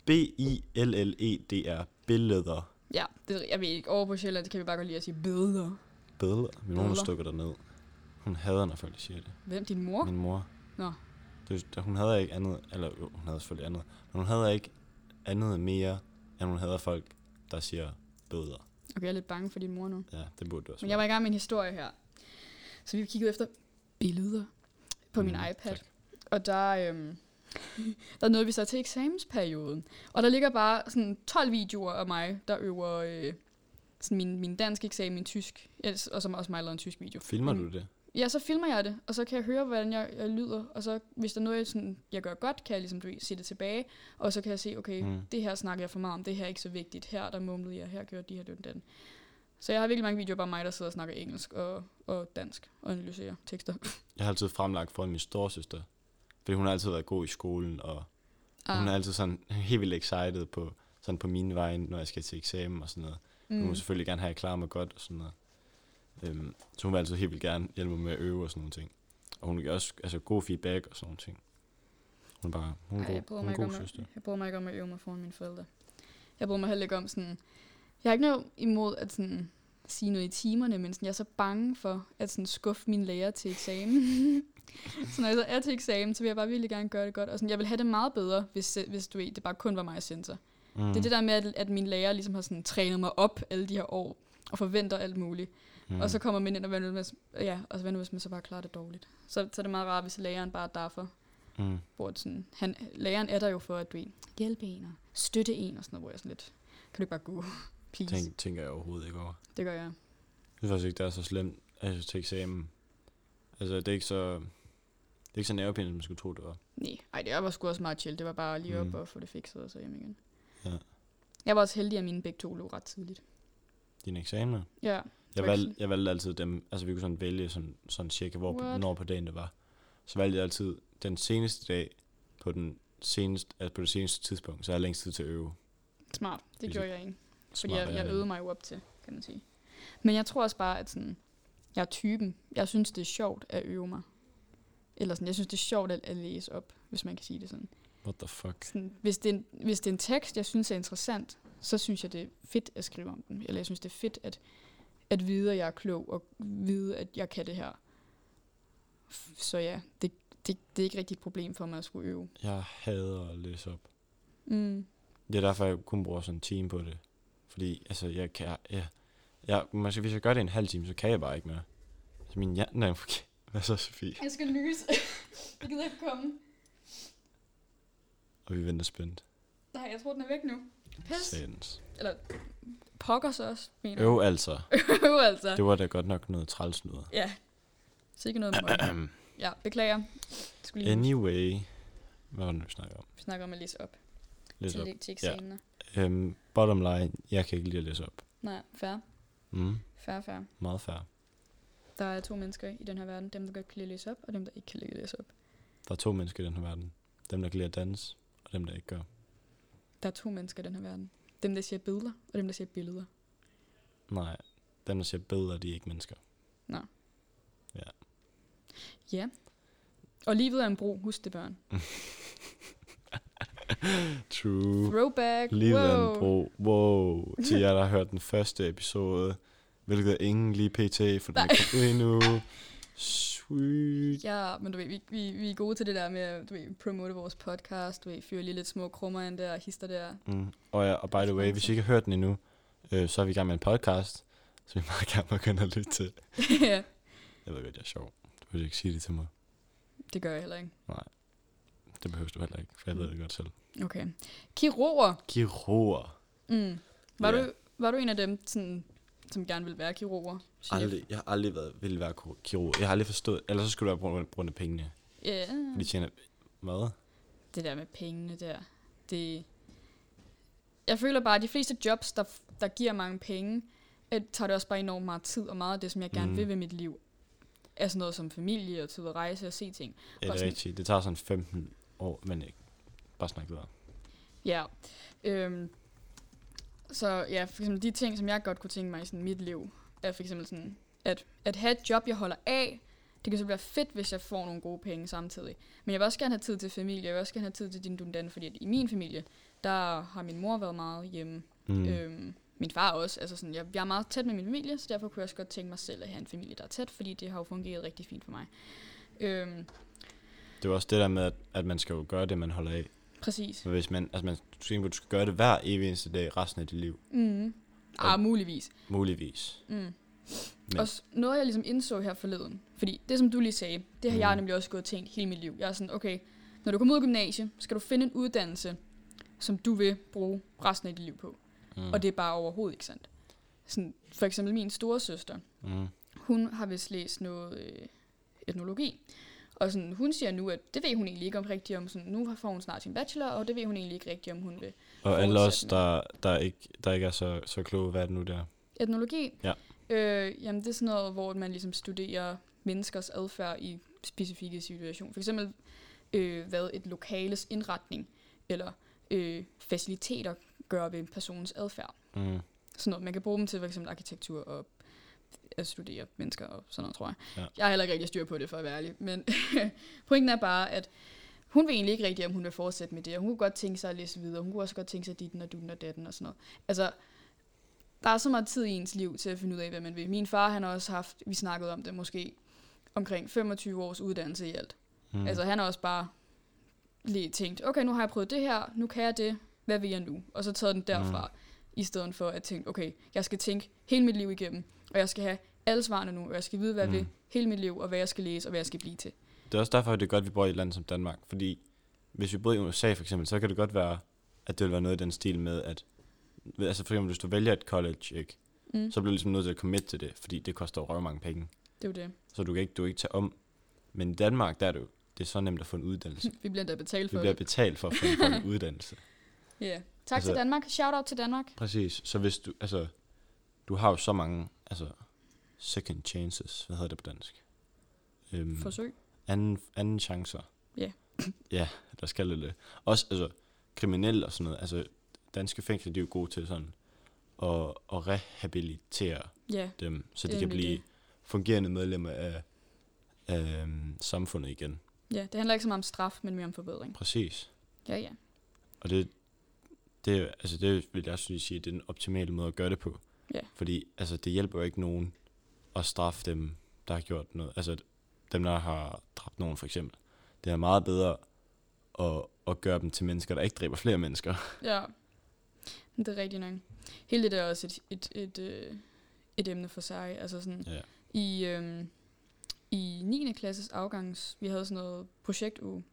B-I-L-L-E-D-R. Billeder. Ja, det, jeg ved ikke. Over på Sjælland, det kan vi bare godt lide at sige billeder. Billeder. Min mor hun stukker derned. Hun hader, når folk siger det. Hvem? Din mor? Min mor. Nå. Det, hun havde ikke andet, eller jo, hun havde selvfølgelig andet, men hun havde ikke andet mere, end hun havde folk, der siger billeder. Okay, jeg er lidt bange for din mor nu. Ja, det burde du også Men jeg var i gang med en historie her. Så vi kiggede efter billeder på min Mm, iPad. tak. Og der, øhm, der nåede vi så til eksamensperioden. Og der ligger bare sådan 12 videoer af mig, der øver øh, sådan min, min dansk eksamen, min tysk, og som også mig lavede en tysk video. Filmer du det? Ja, så filmer jeg det, og så kan jeg høre, hvordan jeg, jeg lyder. Og så, hvis der er noget, jeg, sådan, jeg gør godt, kan jeg ligesom du ved, se det tilbage. Og så kan jeg se, okay, Mm. det her snakker jeg for meget om, det her er ikke så vigtigt. Her der mumlede jeg, her gjorde de her, den, den. Så jeg har virkelig mange videoer, bare mig, der sidder og snakker engelsk og, og dansk og analyserer tekster. Jeg har altid fremlagt for min storsøster, fordi hun har altid været god i skolen, og ah. hun er altid sådan helt vildt excited på, sådan på mine vegne, når jeg skal til eksamen og sådan noget. Mm. Hun vil selvfølgelig gerne have, at jeg klarer mig godt og sådan noget. Øhm, så hun vil altid helt vildt gerne hjælpe mig med at øve og sådan nogle ting. Og hun giver også altså, god feedback og sådan nogle ting. Hun er bare hun er Ej, god, jeg hun mig er god søster. at, jeg bryder mig ikke om at øve mig foran mine forældre. Jeg bryder mig heller ikke om sådan... Jeg har ikke noget imod at sådan, sige noget i timerne, men sådan, jeg er så bange for at sådan, skuffe mine lærer til eksamen. så når jeg så er til eksamen, så vil jeg bare virkelig gerne gøre det godt. Og sådan, jeg vil have det meget bedre, hvis, hvis du ved, det bare kun var mig og censor. Mm. Mm. Det er det der med, at, at mine lærer ligesom har sådan, trænet mig op alle de her år, og forventer alt muligt. Mm. Og så kommer man ind og vender med, ja, og så vender hvis man så bare klarer det dårligt. Så, så er det meget rart, hvis læreren bare er derfor. Mm. Hvor det sådan, han, læreren er der jo for at du hjælpe en og støtte en og sådan noget, hvor jeg sådan lidt, kan du ikke bare gå, please? Tænk, tænker jeg overhovedet ikke over. Det gør jeg. Jeg synes faktisk ikke, det er så slemt altså, til eksamen. Altså, det er ikke så... Det er ikke så nervepirrende, som man skulle tro, det var. Nej, ej, det var sgu også meget chill. Det var bare lige op Mm. og få det fikset og så hjem igen. Ja. Jeg var også heldig, at mine begge to lå ret tidligt. Dine eksamener. Ja, Jeg valgte, jeg valgte altid dem, altså vi kunne sådan vælge sådan, sådan cirka, hvor, What? når på dagen det var. Så valgte jeg altid den seneste dag på, den seneste, altså på det seneste tidspunkt, så jeg længst tid til at øve. smart. Det Hvis gjorde jeg ikke. Fordi Smart jeg, jeg jeg. øvede mig jo op til, kan man sige. Men jeg tror også bare, at sådan, jeg er typen. Jeg synes, det er sjovt at øve mig. Eller sådan, jeg synes, det er sjovt at, at læse op, hvis man kan sige det sådan. What the fuck? sådan hvis, det er en, hvis det er en tekst, jeg synes er interessant, så synes jeg, det er fedt at skrive om den. Eller jeg synes, det er fedt at, at vide, at jeg er klog, og vide, at jeg kan det her. Så ja, det, det, det er ikke rigtig et problem for mig at skulle øve. Jeg hader at læse op. Mm. Det er derfor, jeg kun bruger sådan en time på det. Fordi, altså, jeg kan... Jeg, jeg, måske, hvis jeg gør det en halv time, så kan jeg bare ikke mere. Altså, min hjerne er forkert. Hvad så, Sofie? Jeg skal lyse. jeg gider ikke komme. Og vi venter spændt. Nej, jeg tror, den er væk nu. Pis. Satans. Eller pokker så også, mener Øv altså. jeg. Øv altså. Det var da godt nok noget træls noget. Ja. Så ikke noget med. Ja, beklager. Jeg skulle lige Anyway. Hvad var det, nu, vi snakker om? Vi snakker om at læse op. Læs op. til, eksamener. Øhm, bottom line, jeg kan ikke lide at læse op. Nej, fair. Mm, Fair, fair. meget fair. Der er to mennesker i den her verden. Dem, der godt kan lide at læse op, og dem, der ikke kan lide at læse op. Der er to mennesker i den her verden. Dem, der kan lide at danse, og dem, der ikke gør. Der er to mennesker i den her verden. Dem, der siger billeder, og dem, der siger billeder. Nej, dem, der ser billeder, de er ikke mennesker. Ja. Og livet er en bro. Husk det, børn. True. Throwback. Livet er wow. en bro. Wow. Til jer, der har hørt den første episode, hvilket ingen lige pt, for den er kommet endnu. Sweet. Ja, men du ved, vi, vi, vi er gode til det der med at du ved, promote vores podcast. Du ved, fyre lige lidt små krummer ind der, hister der. Mm. Og, ja, og by the way, hvis I ikke har hørt den endnu, øh, så er vi i gang med en podcast, så vi meget gerne begynde at lytte til. ja, Jeg ved godt, jeg er sjov. Du vil ikke sige det til mig. det gør jeg heller ikke. Det behøver du heller ikke, for jeg ved det godt selv. Okay. Kirurger. Kirurger. Mm. Var, Ja. du, var du en af dem, sådan, som gerne ville være kirurger? Aldrig, jeg har aldrig været, ville være kir- kirurg. Jeg har aldrig forstået, eller så skulle det være på grund- af pengene. Ja. For de tjener, hvad? det der med pengene der, det... Jeg føler bare, at de fleste jobs, der, der giver mange penge, at tager det også bare enormt meget tid, og meget af det, som jeg gerne Mm. vil ved mit liv, er sådan noget som familie og tid at rejse og se ting. Ja, det Og er sådan- rigtigt. Det tager sådan 15 år, men ikke. Bare snak videre. Ja. Øhm, så ja, for eksempel de ting, som jeg godt kunne tænke mig i sådan mit liv, er for eksempel sådan, at, at have et job, jeg holder af, det kan så være fedt, hvis jeg får nogle gode penge samtidig. Men jeg vil også gerne have tid til familie, jeg vil også gerne have tid til din dundan, fordi at i min familie, der har min mor været meget hjemme. Mm. Øhm, min far også. Altså sådan, jeg, jeg er meget tæt med min familie, så derfor kunne jeg også godt tænke mig selv at have en familie, der er tæt, fordi det har jo fungeret rigtig fint for mig. Øhm, Det er også det der med, at, at man skal jo gøre det, man holder af. Præcis. Men hvis man, altså man, skal, du skal gøre det hver evig eneste dag resten af dit liv. Mm. Ah, muligvis. Muligvis. Mm. Men-. Også noget, jeg ligesom indså her forleden. Fordi det, som du lige sagde, det har mm. jeg nemlig også gået og tænkt hele mit liv. Jeg er sådan, okay, når du kommer ud af gymnasiet, skal du finde en uddannelse, som du vil bruge resten af dit liv på. Mm. Og det er bare overhovedet ikke sandt. Sådan, for eksempel min store søster, Mm. hun har vist læst noget øh, etnologi. Og sådan, hun siger nu, at det ved hun egentlig ikke om rigtigt om. Sådan, nu får hun snart sin bachelor, og det ved hun egentlig ikke rigtigt om, hun vil. Og alle os, der, der, ikke, der ikke er så, så kloge, hvad er det nu der? Etnologi, Ja. øh, jamen det er sådan noget, hvor man ligesom studerer menneskers adfærd i specifikke situationer. For eksempel, øh, hvad et lokales indretning eller øh, faciliteter gør ved en persons adfærd. Mm. Sådan noget. Man kan bruge dem til for eksempel arkitektur og at studere mennesker og sådan noget, tror jeg. Ja. Jeg har heller ikke rigtig styr på det, for at være ærlig. Men pointen er bare, at hun ved egentlig ikke rigtigt, om hun vil fortsætte med det. Og hun kunne godt tænke sig at læse videre. Hun kunne også godt tænke sig ditten og dutten og datten og sådan noget. Altså, der er så meget tid i ens liv til at finde ud af, hvad man vil. Min far, han har også haft, vi snakkede om det måske, omkring 25 års uddannelse i alt. Mm. Altså, han har også bare lige tænkt, okay, nu har jeg prøvet det her, nu kan jeg det, hvad vil jeg nu? Og så taget den derfra, mm. i stedet for at tænke, okay, jeg skal tænke hele mit liv igennem, og jeg skal have alle svarene nu, og jeg skal vide, hvad jeg Mm. vil hele mit liv, og hvad jeg skal læse, og hvad jeg skal blive til. Det er også derfor, at det er godt, at vi bor i et land som Danmark. Fordi hvis vi boede i USA for eksempel, så kan det godt være, at det vil være noget i den stil med, at altså for eksempel, hvis du vælger et college, ikke, Mm. så bliver du ligesom nødt til at commit til det, fordi det koster jo røv mange penge. Det er jo det. Så du kan ikke, du kan ikke tage om. Men i Danmark, der er det jo, det er så nemt at få en uddannelse. Vi bliver endda betalt Vi for bliver det. betalt for at få en fucking uddannelse. Ja. Yeah. Tak Altså- til Danmark. Shout out til Danmark. Præcis. Så hvis du, altså, du har jo så mange, altså, second chances, hvad hedder det på dansk? Øhm, Forsøg. anden, anden chancer. Ja. ja, der skal det det. Også, altså, kriminelle og sådan noget, altså, danske fængsler, de er jo gode til sådan, at, at rehabilitere Ja. dem, så de kan blive det. fungerende medlemmer af, af øhm, samfundet igen. Ja, det handler ikke så meget om straf, men mere om forbedring. Præcis. Ja, ja. Og det, det, altså det vil jeg lige sige, det er den optimale måde at gøre det på. Ja. Fordi altså, det hjælper jo ikke nogen at straffe dem, der har gjort noget. Altså dem, der har dræbt nogen for eksempel. Det er meget bedre at, at gøre dem til mennesker, der ikke dræber flere mennesker. Ja. Det er rigtigt nok. Hele det der er også et, et, et, øh, et emne for sig. Altså sådan, Ja. i, øhm, i 9. klasses afgangs, vi havde sådan noget projektuge,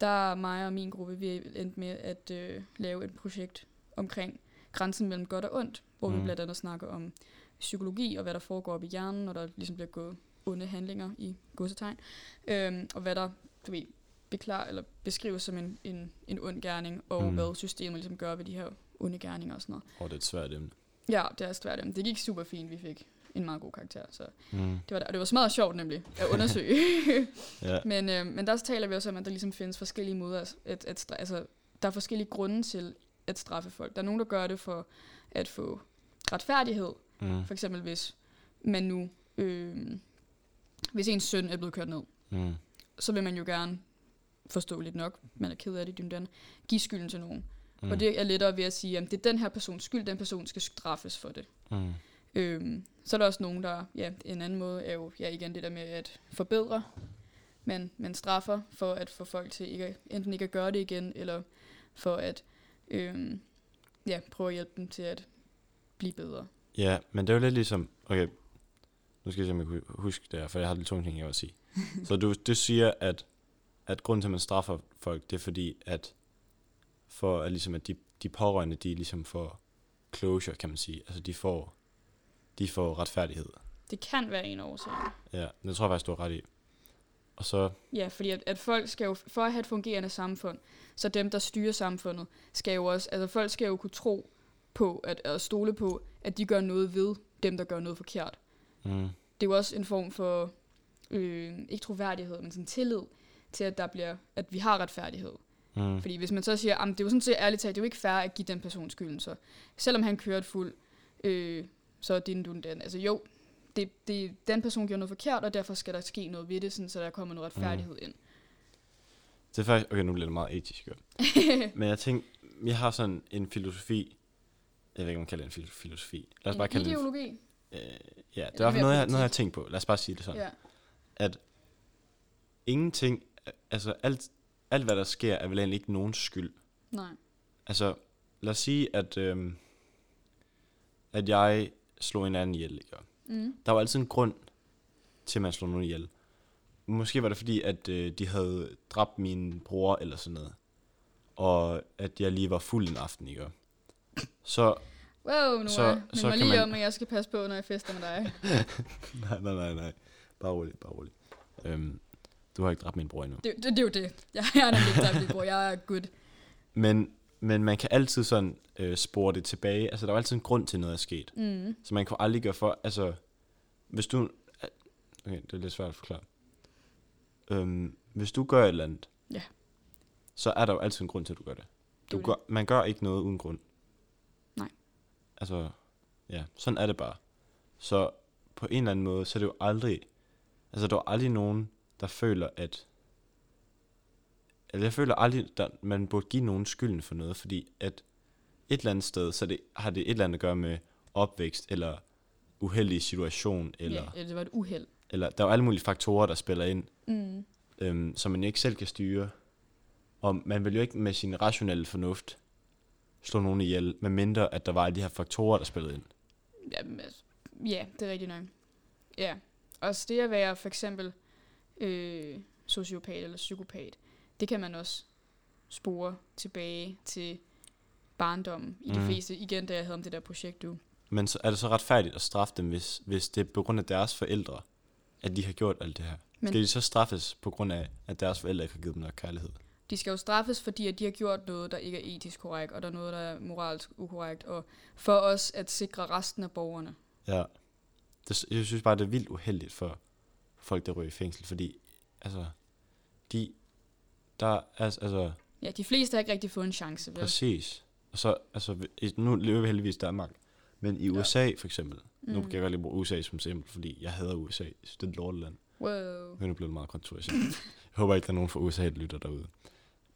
der mig og min gruppe, vi endte med at øh, lave et projekt omkring grænsen mellem godt og ondt, hvor mm. vi blandt andet snakker om psykologi og hvad der foregår op i hjernen, når der ligesom bliver gået onde handlinger i godsetegn, øhm, og hvad der du ved, beklar, eller beskrives som en, en, en ond gerning, og mm. Hvad systemet ligesom gør ved de her onde gerninger og sådan noget. Og det er et svært emne. Ja, det er svært. Det gik super fint. Vi fik en meget god karakter. Så Mm. det var, og det var meget sjovt nemlig at undersøge. Ja. men, øh, men der taler vi også om, at der ligesom findes forskellige måder, at, at, at altså, der er forskellige grunde til at straffe folk. Der er nogen, der gør det for at få retfærdighed. Mm. For eksempel hvis man nu, øh, hvis ens søn er blevet kørt ned, Mm. så vil man jo gerne forståeligt nok, man er ked af det, den, give skylden til nogen. Mm. Og det er lettere ved at sige, at det er den her persons skyld, den person skal straffes for det. Mm. Øhm, så er der også nogen, der, ja, en anden måde er jo, ja, igen det der med at forbedre, men, men straffer for at få folk til ikke, enten ikke at gøre det igen, eller for at, øhm, ja, prøve at hjælpe dem til at blive bedre. Ja, men det er jo lidt ligesom, okay, nu skal jeg se, om jeg kan huske det her, for jeg har lidt tunge ting, jeg vil sige. så du, du siger, at, at grunden til, at man straffer folk, det er fordi, at for at, ligesom, at de, de pårørende, de ligesom får closure, kan man sige. Altså, de får, de får retfærdighed. Det kan være en årsag. Ja, det tror jeg faktisk, du har ret i. Og så, Ja, fordi at, at folk skal jo, for at have et fungerende samfund, så dem, der styrer samfundet, skal jo også, altså folk skal jo kunne tro på, at, at stole på, at de gør noget ved dem, der gør noget forkert. mm, det er jo også en form for, øh, ikke troværdighed, men sådan tillid til, at, der bliver, at vi har retfærdighed. Mm. Fordi hvis man så siger, at det er jo sådan set ærligt talt, det er jo ikke fair at give den person skylden, så selvom han kørte fuld, øh, så er det en den. Altså jo, det, det, den person gjorde noget forkert, og derfor skal der ske noget ved det, sådan, så der kommer noget retfærdighed ind. Det er faktisk, okay, nu bliver det meget etisk, jo. Men jeg tænker, jeg har sådan en filosofi, jeg ved ikke, om man kalder det en fil- filosofi. Lad os bare en kalde det en, ideologi. øh, ja, det er noget, jeg, noget, jeg har tænkt på. Lad os bare sige det sådan. Ja. At ingenting, altså alt, alt hvad der sker, er vel egentlig ikke nogens skyld. Nej. Altså, lad os sige, at, øhm, at jeg slog en anden ihjel, ikke? Mm. Der var altid en grund til, at man slog nogen ihjel. Måske var det fordi, at øh, de havde dræbt min bror eller sådan noget. Og at jeg lige var fuld en aften, ikke? Så, Wow, nu Så- men så mig lige man- om, at jeg skal passe på, når jeg fester med dig. nej, nej, nej, nej. Bare roligt, bare roligt. Øhm, du har ikke dræbt min bror endnu. Det, det, det er jo det. Jeg er nemlig ikke dræbt, bror. Jeg er good. Men, men man kan altid sådan øh, spore det tilbage. Altså, der er altid en grund til, noget er sket. Mm. Så man kan aldrig gøre for, altså, hvis du, okay, det er lidt svært at forklare. Øhm, hvis du gør et eller andet, Ja. så er der jo altid en grund til, at du gør det. Du Det gør, man gør ikke noget uden grund. Nej. Altså, ja, sådan er det bare. Så på en eller anden måde, så er det jo aldrig, altså der er aldrig nogen, der føler, at, eller jeg føler aldrig, at man burde give nogen skylden for noget, fordi at et eller andet sted, så det, har det et eller andet at gøre med opvækst, eller uheldig situation, eller, Ja, det var et uheld. eller der er jo alle mulige faktorer, der spiller ind, Mm. øhm, som man ikke selv kan styre. Og man vil jo ikke med sin rationelle fornuft slå nogen ihjel, medmindre at der var de her faktorer, der spillede ind. Ja, altså, ja, det er rigtigt nok. Ja. Også det at være for eksempel øh, sociopat eller psykopat, det kan man også spore tilbage til barndommen i mm. de fleste. Igen, da jeg havde om det der projekt, du. Men så er det så retfærdigt at straffe dem, hvis, hvis det er på grund af deres forældre, at de har gjort alt det her? Men- Skal de så straffes på grund af, at deres forældre ikke har givet dem nok kærlighed? De skal jo straffes, fordi at de har gjort noget, der ikke er etisk korrekt, og der er noget, der er moralsk ukorrekt, og for os at sikre resten af borgerne. Ja. Det, jeg synes bare, det er vildt uheldigt for folk, der ryger i fængsel, fordi, altså, de, der er, altså, Ja, de fleste har ikke rigtig fået en chance, vel? Præcis. Og så, altså, nu lever vi heldigvis i Danmark. Men i Ja. USA for eksempel, mm. nu kan jeg godt lige bruge USA som eksempel, fordi jeg hader USA. Synes, det er et lorteland. Wow. Men nu blev det meget kontroversielt. jeg håber ikke, der er nogen fra USA, der lytter derude.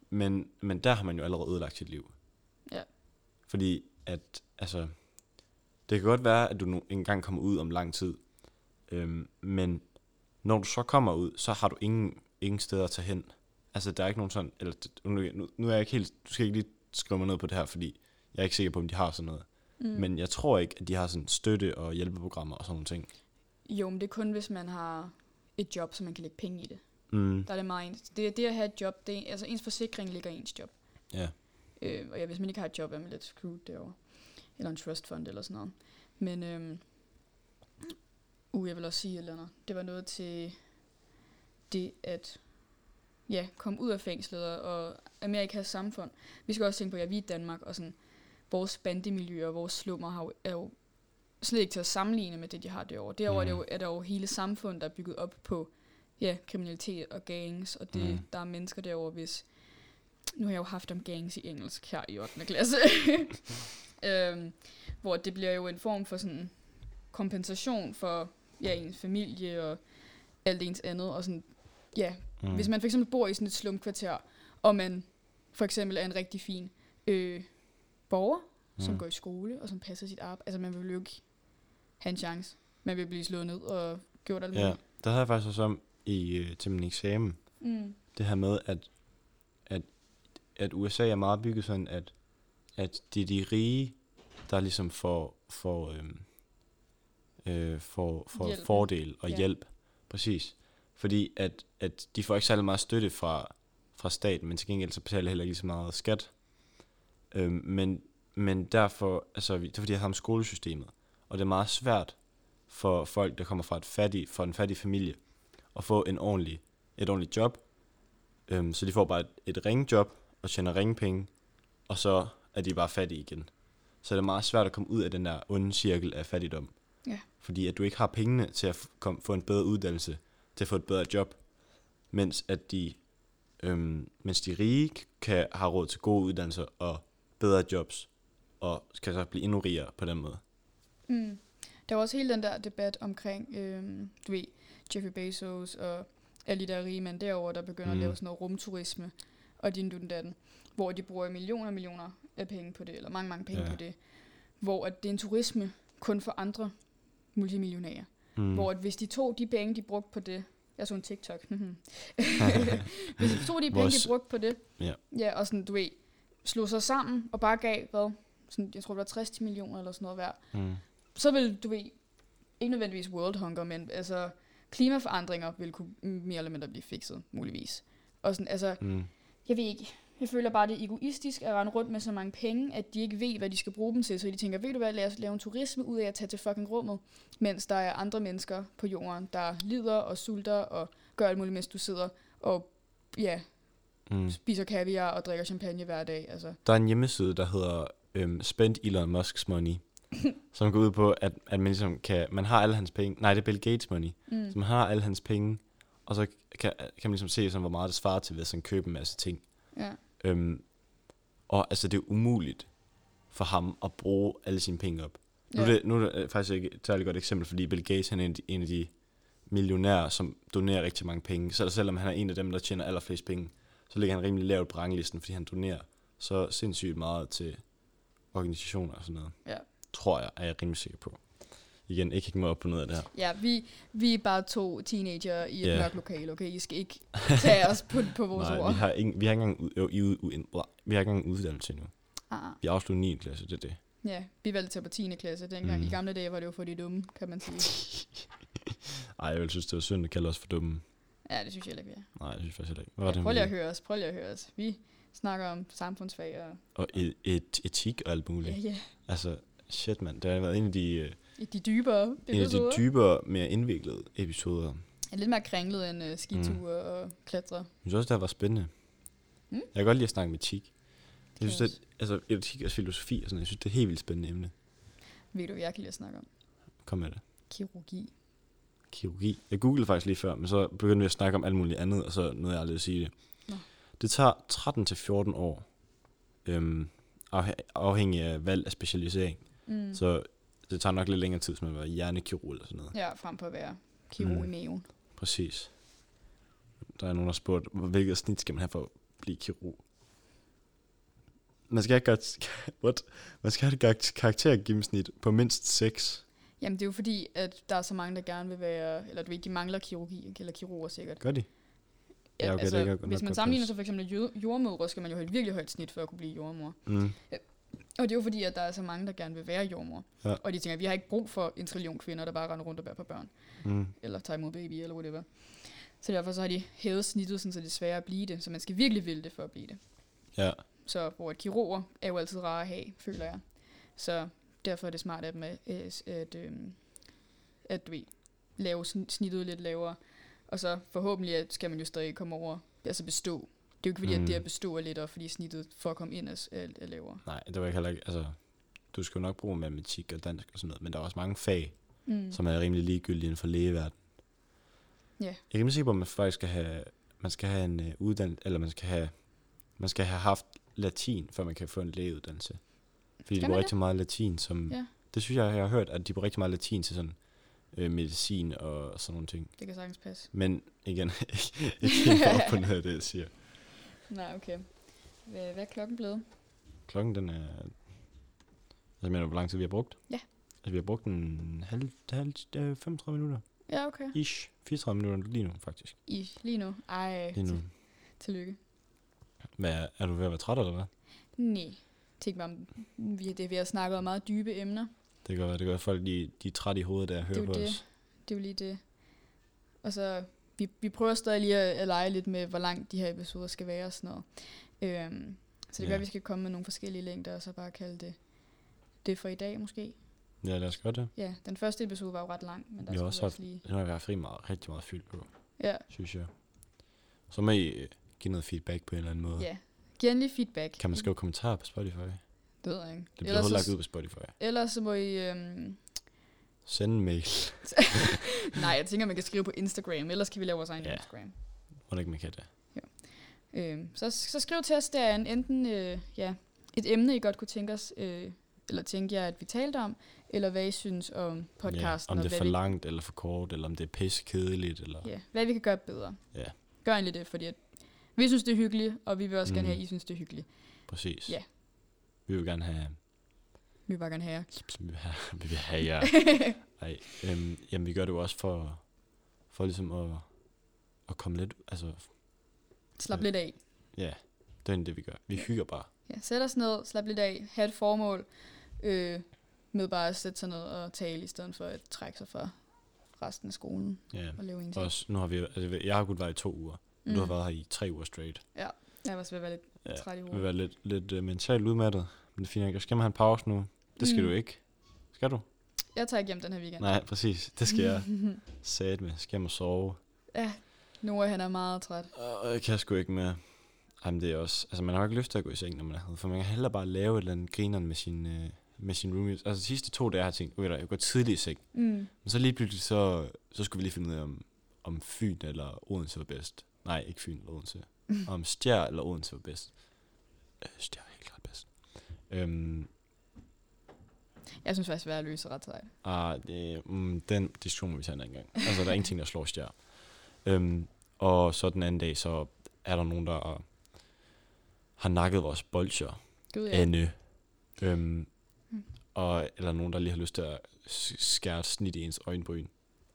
Men, men der har man jo allerede ødelagt sit liv. Ja. Fordi at, altså, det kan godt være, at du engang kommer ud om lang tid. Øhm, men når du så kommer ud, så har du ingen, ingen steder at tage hen. Altså, der er ikke nogen sådan, eller nu, nu, er jeg ikke helt, du skal ikke lige skrive mig ned på det her, fordi jeg er ikke sikker på, om de har sådan noget. Mm. Men jeg tror ikke, at de har sådan støtte og hjælpeprogrammer og sådan nogle ting. Jo, men det er kun, hvis man har et job, så man kan lægge penge i det. Mm. Der er det meget ens. Det, det at have et job, det er, altså ens forsikring ligger i ens job. Ja. Øh, og ja, hvis man ikke har et job, er man lidt screwed derovre. Eller en trust fund eller sådan noget. Men, øhm, uh, jeg vil også sige et eller andet. Det var noget til det at ja, komme ud af fængslet og- og Amerikas samfund. Vi skal også tænke på, at ja, vi er i Danmark, og sådan, vores bandemiljø og vores slummer har jo, er jo slet ikke til at sammenligne med det, de har derovre. Derovre mm. er, det jo, er der jo hele samfund, der er bygget op på ja, kriminalitet og gangs, og det, Mm. mm. der er mennesker derovre, hvis... Nu har jeg jo haft om gangs i engelsk her i 8. klasse. øhm, hvor det bliver jo en form for sådan kompensation for ja, ens familie og alt ens andet. Og sådan, ja, Mm. hvis man for eksempel bor i sådan et slumkvarter, og man for eksempel er en rigtig fin øh, borger, mm. som går i skole og som passer sit arbejde. Altså man vil jo ikke have en chance. Man vil blive slået ned og gjort alt Ja, muligt. der havde jeg faktisk også om i, øh, til min eksamen, Mm. det her med, at, at, at USA er meget bygget sådan, at, at det er de rige, der ligesom får, får, øhm, øh, får, får Hjælp. fordel og Ja. hjælp. Præcis. Fordi at, at de får ikke særlig meget støtte fra, fra staten, men til gengæld så betaler heller ikke lige så meget skat. Øhm, men, men derfor, altså, det er fordi, jeg har om skolesystemet, og det er meget svært for folk, der kommer fra, et fattig, fra en fattig familie, at få en ordentlig, et ordentligt job. Øhm, så de får bare et, et ringjob og tjener ringepenge, og så er de bare fattige igen. Så det er meget svært at komme ud af den der onde cirkel af fattigdom. Ja. Fordi at du ikke har pengene til at f- kom, få en bedre uddannelse, til at få et bedre job, mens at de Øhm, mens de rige kan have råd til gode uddannelser og bedre jobs, og skal så blive endnu rigere på den måde. Mm. Der var også hele den der debat omkring, øhm, du ved, Jeffrey Bezos og alle de der rige mænd derovre, der begynder mm. at Mm. lave sådan noget rumturisme, og din du den datten, hvor de bruger millioner og millioner af penge på det, eller mange, mange penge Ja. på det, hvor at det er en turisme kun for andre multimillionærer. Mm. Hvor at hvis de tog de penge, de brugte på det, jeg så en TikTok, hvis de tog de penge, de brugte på det, Ja. ja, og sådan, du ved, slog sig sammen og bare gav, hvad, sådan, jeg tror det var 60 millioner eller sådan noget hver, Mm. så vil, du ved, ikke nødvendigvis world hunger, men altså klimaforandringer vil kunne mere eller mindre blive fikset, muligvis. Og sådan, altså, Mm. jeg ved ikke, jeg føler bare, det er egoistisk at rende rundt med så mange penge, at de ikke ved, hvad de skal bruge dem til. Så de tænker, ved du hvad, lad os lave en turisme ud af at tage til fucking rummet, mens der er andre mennesker på jorden, der lider og sulter og gør alt muligt, mens du sidder og ja, Mm. spiser kaviar og drikker champagne hver dag. Altså. Der er en hjemmeside, der hedder øhm, Spend Elon Musk's Money, som går ud på, at, at man ligesom kan, man har alle hans penge, nej, det er Bill Gates money, Mm. så man har alle hans penge, og så kan, kan man ligesom se, sådan, hvor meget det svarer til, hvis han køber en masse ting. Ja. Øhm, og altså, det er umuligt for ham at bruge alle sine penge op. Nu, er Ja. det, nu er det øh, faktisk ikke et særligt godt eksempel, fordi Bill Gates han er en af de, en af de millionærer, som donerer rigtig mange penge. Så selvom han er en af dem, der tjener allerflest penge, så ligger han rimelig lavt på ranglisten, fordi han donerer så sindssygt meget til organisationer og sådan noget. Ja. Tror jeg, er jeg rimelig sikker på. Igen, ikke hække mig op på noget af det her. Ja, vi, vi er bare to teenager i et yeah. mørkt lokale, okay? I skal ikke tage os på, på vores Nej, ord. vi har, ingen, vi har ikke engang, i, ud, u, blah, vi har ikke engang uddannelse endnu. Ah, Vi afslutter 9. klasse, det er det. ja, vi valgte til på 10. klasse. Dengang Mm. i gamle dage var det jo for de dumme, kan man sige. Ej, jeg vil synes, det var synd at kalde os for dumme. Ja, det synes jeg heller ikke, vi er. Nej, det synes jeg faktisk heller ikke. Hvad var Ja, det, prøv lige at høre os, prøv lige at høre os. Vi snakker om samfundsfag og... Og et, et, etik og alt muligt. Ja, ja. Altså, shit mand, det har været en af de, øh, De dybere en af de episoder. dybere, mere indviklede episoder. er lidt mere kringlet end uh, skiture mm. og klatre. Jeg synes også, det var spændende. Mm. Jeg kan godt lide at snakke med etik. Jeg synes, det, altså, etik og filosofi og sådan, jeg synes, det er et helt vildt spændende emne. Ved du, hvad jeg kan lide at snakke om? Kom med det. Kirurgi. Kirurgi. Jeg googlede faktisk lige før, men så begyndte vi at snakke om alt muligt andet, og så nåede jeg aldrig at sige det. Nå. Det tager 13-14 år, øhm, afhæ- afhængig af valg af specialisering. Mm. Så det tager nok lidt længere tid, hvis man var hjernekirurg eller sådan noget. Ja, frem på at være kirurg Mm. i maven. Præcis. Der er nogen, der har spurgt, hvilket snit skal man have for at blive kirurg? Man skal have, kar- what? Man skal have et kar- karaktergennemsnit på mindst 6. Jamen, det er jo fordi, at der er så mange, der gerne vil være... Eller du ved, de mangler kirurgi, eller kirurger sikkert. Gør de? Ja, Ja, okay, altså, det jeg godt hvis man godt sammenligner sig for eksempel jordmødre, skal man jo have et virkelig højt snit for at kunne blive jordmor. Mm. Og det er jo fordi, at der er så mange, der gerne vil være jordmor. Ja. Og de tænker, at vi har ikke brug for en trillion kvinder, der bare render rundt og bærer på børn. Mm. Eller tager imod baby, eller whatever. Så derfor så har de hævet snittet, sådan, så det er sværere at blive det. Så man skal virkelig ville det for at blive det. Ja, Så hvor et kirurger er jo altid rare at have, føler jeg. Så derfor er det smart af dem at, at, at, øhm, at du ved, lave sn- snittet lidt lavere. Og så forhåbentlig skal man jo stadig komme over, altså bestå. Det er jo ikke fordi, mm. Mm. at det bestå er lettere, fordi snittet for at komme ind er, er, er lavere. nej, det var ikke heller ikke, altså, du skal jo nok bruge matematik og dansk og sådan noget, men der er også mange fag, Mm. mm. som er rimelig ligegyldige inden for lægeverdenen. Ja. Jeg er rimelig sikker på, at man faktisk skal have, man skal have en uh, uddannelse, eller man skal have, man skal have haft latin, før man kan få en lægeuddannelse. Fordi de Skal bruger rigtig meget latin, som, Ja. det synes jeg, jeg har hørt, at de bruger rigtig meget latin til sådan øh, medicin og sådan nogle ting. Det kan sagtens passe. Men igen, ikke helt op på noget af det, jeg siger. Nej, okay. Hvad, hvad er klokken blevet? Klokken den er... Jeg mener, hvor lang tid vi har brugt? Ja. Altså, vi har brugt en halv, halv øh, 35 minutter. Ja, okay. Ish. 34 minutter lige nu, faktisk. I, lige nu. Ej, Lige nu. til- tillykke. Hvad, er- du ved at være træt, eller hvad? Nej. Tænk mig om, vi, det, vi har snakket om meget dybe emner. Det være, det at folk de, de er trætte i hovedet, der hører er på det. os. Det er jo lige det. Og så, vi, vi prøver stadig lige at, at lege lidt med, hvor langt de her episoder skal være og sådan noget. Øhm, så det gør, at vi skal komme med nogle forskellige længder, og så bare kalde det det for i dag måske. Ja, lad os gøre det. Ja, den første episode var jo ret lang, men der Vi også vi også lige... Nu har hvert fald meget, rigtig meget fyldt på, Ja, synes jeg. Så må I øh, give noget feedback på en eller anden måde. ja. Giv endelig feedback. Kan man skrive kommentarer på Spotify? Det ved jeg ikke. Det bliver Ellers, lagt ud på Spotify. ellers så må I... Øhm, Send en mail. nej, jeg tænker, man kan skrive på Instagram. Ellers kan vi lave vores egen Ja. Instagram. Hvordan ikke man kan det? Øh, så, så skriv til os derinde, enten øh, ja, et emne, I godt kunne tænke os, øh, eller tænke jer, at vi talte om, eller hvad I synes om podcasten. Ja, om det er for vi, langt eller for kort, eller om det er pisse kedeligt. Eller... ja, hvad vi kan gøre bedre. Ja. Gør egentlig det, fordi at vi synes, det er hyggeligt, og vi vil også mm. gerne have, at I synes, det er hyggeligt. Præcis. Ja. Vi vil gerne have... Vi gerne have jer. Vi vil have, jer. Ej, øhm, jamen, vi gør det jo også for, for ligesom at, at komme lidt... Altså, Slap Ja. lidt af. ja, det er det, vi gør. Vi hygger bare. Ja, sæt os ned, slap lidt af, have et formål, øh, med bare at sætte sig ned og tale, i stedet for at trække sig fra resten af skolen Ja. og lave ingenting. Også, nu har vi, altså, jeg har kun været i to uger. Mm. Du har været her i tre uger straight. Jeg var også ved at være lidt Ja, træt i jeg hovedet. være lidt, lidt uh, mentalt udmattet. Men det er fint, nok. skal man have en pause nu? Det skal Mm. du ikke. Skal du? Jeg tager ikke hjem den her weekend. Nej, præcis. Det skal jeg. Sat med. Skal hjem og sove. ja, Noah han er meget træt. Og jeg kan sgu ikke mere. Jamen det er også, altså man har jo ikke lyst til at gå i seng, når man er for man kan hellere bare lave et eller andet grineren med sin, øh, med sin roomies. Altså de sidste to dage har jeg tænkt, okay, jeg går tidligt i seng. Mm. Men så lige pludselig, så, så skulle vi lige finde ud af, om, om Fyn eller Odense var bedst. Nej, ikke Fyn eller Odense. om Stjær eller Odense var bedst. Øh, Stjær er helt klart bedst. Øhm, Jeg synes faktisk, at løse er ret sejt. ah, det, mm, den diskussion må vi tage en anden gang. Altså, der er ingenting, der slår Stjær. Øhm, og så den anden dag, så er der nogen, der har nakket vores bolcher. Gud, ja. Anne. Øhm, Mm. og, eller nogen, der lige har lyst til at skære et snit i ens øjenbryn.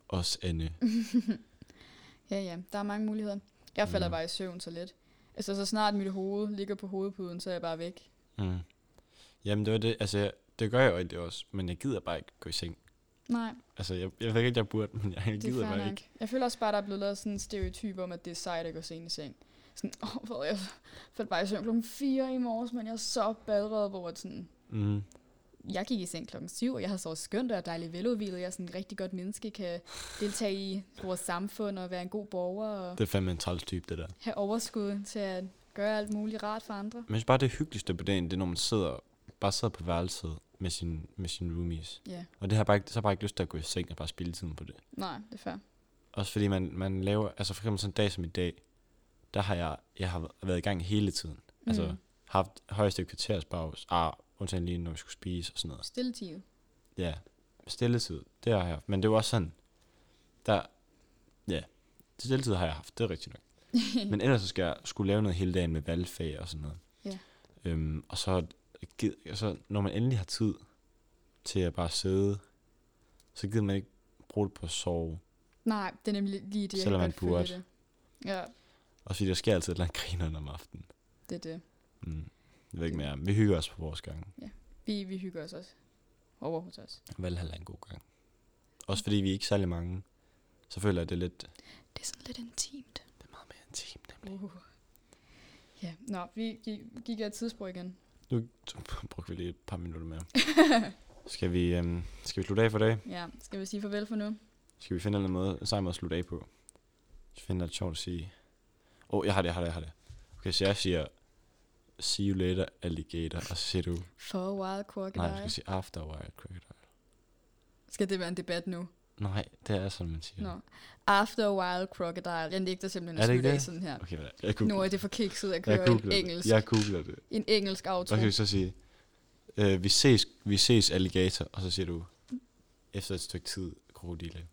Også Anne. ja, ja. Der er mange muligheder. Jeg falder Mm. bare i søvn så let. Altså, så snart mit hoved ligger på hovedpuden, så er jeg bare væk. Mm. Jamen, det var det. Altså, det gør jeg jo egentlig også, men jeg gider bare ikke gå i seng. Nej, Altså, jeg, jeg ved ikke, at jeg burde, men jeg, er gider bare nok. ikke. Jeg føler også bare, der er blevet lavet sådan en stereotyp om, at det er sejt at gå sent i seng. Sådan, åh, oh, jeg faldt bare i søvn klokken 4 i morges, men jeg er så badret, hvor sådan, Mm. jeg gik i seng klokken 7, og jeg har så skønt og er dejligt veludvilet. Jeg er sådan en rigtig godt menneske, kan deltage i vores samfund og være en god borger og Det er fandme en træls type, det der. have overskud til at gøre alt muligt rart for andre. Men jeg synes bare, det hyggeligste på dagen, det er, når man sidder, bare sidder på værelset med sin, med sin roomies. Ja, Og det har bare ikke, så har jeg bare ikke lyst til at gå i seng og bare spille tiden på det. nej, det er fair. Også fordi man, man laver, altså for eksempel sådan en dag som i dag, der har jeg, jeg har været i gang hele tiden. Mm. Altså haft højeste kvarters pause, ah, undtagen lige når vi skulle spise og sådan noget. Stilletid. Ja, stilletid, det har jeg haft. Men det var også sådan, der, ja, stilletid har jeg haft, det er rigtigt nok. Men ellers så skal jeg skulle lave noget hele dagen med valgfag og sådan noget. Ja. Øhm, og så, gid, så når man endelig har tid til at bare sidde, så gider man ikke bruge det på at sove. Nej, det er nemlig lige det, jeg Selvom kan man burde. det. Ja, Og fordi der sker altid et eller andet grinerne om aftenen. det er det. Mm. Jeg ved ikke mere. Vi hygger os på vores gang. Vi, vi hygger os også over hos os. Valhall er en god gang. Også fordi vi er ikke særlig mange, så føler jeg, det er lidt... Det er sådan lidt intimt. Det er meget mere intimt, nemlig. Uh. Ja, nå, vi gik, gik af et tidsspor igen. Nu brugte vi lige et par minutter mere. skal, vi, øhm, skal vi slutte af for dag? Ja, skal vi sige farvel for nu? Skal vi finde en måde, en sej måde at slutte af på? Jeg finder det sjovt at sige. Åh, oh, jeg har det, jeg har det, jeg har det. Okay, så jeg siger, see you later, alligator. Og så siger du, For a while crocodile. nej, du skal sige after a while, crocodile. Skal det være en debat nu? Nej, det er sådan, man siger. Nå. After a while crocodile. Jeg nægter simpelthen at slutte af sådan her. Okay? Jeg Nu googler, er det for kikset at jeg køre en googler engelsk, det. Jeg googler det. en engelsk outro. Vi så sige, øh, vi, ses, vi ses alligator, og så siger du, efter et stykke tid, krokodille.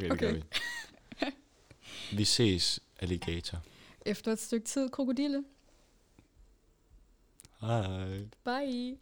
Okay, det Okay. vi. Vi ses alligator. Efter et stykke tid krokodille. Hej. Bye.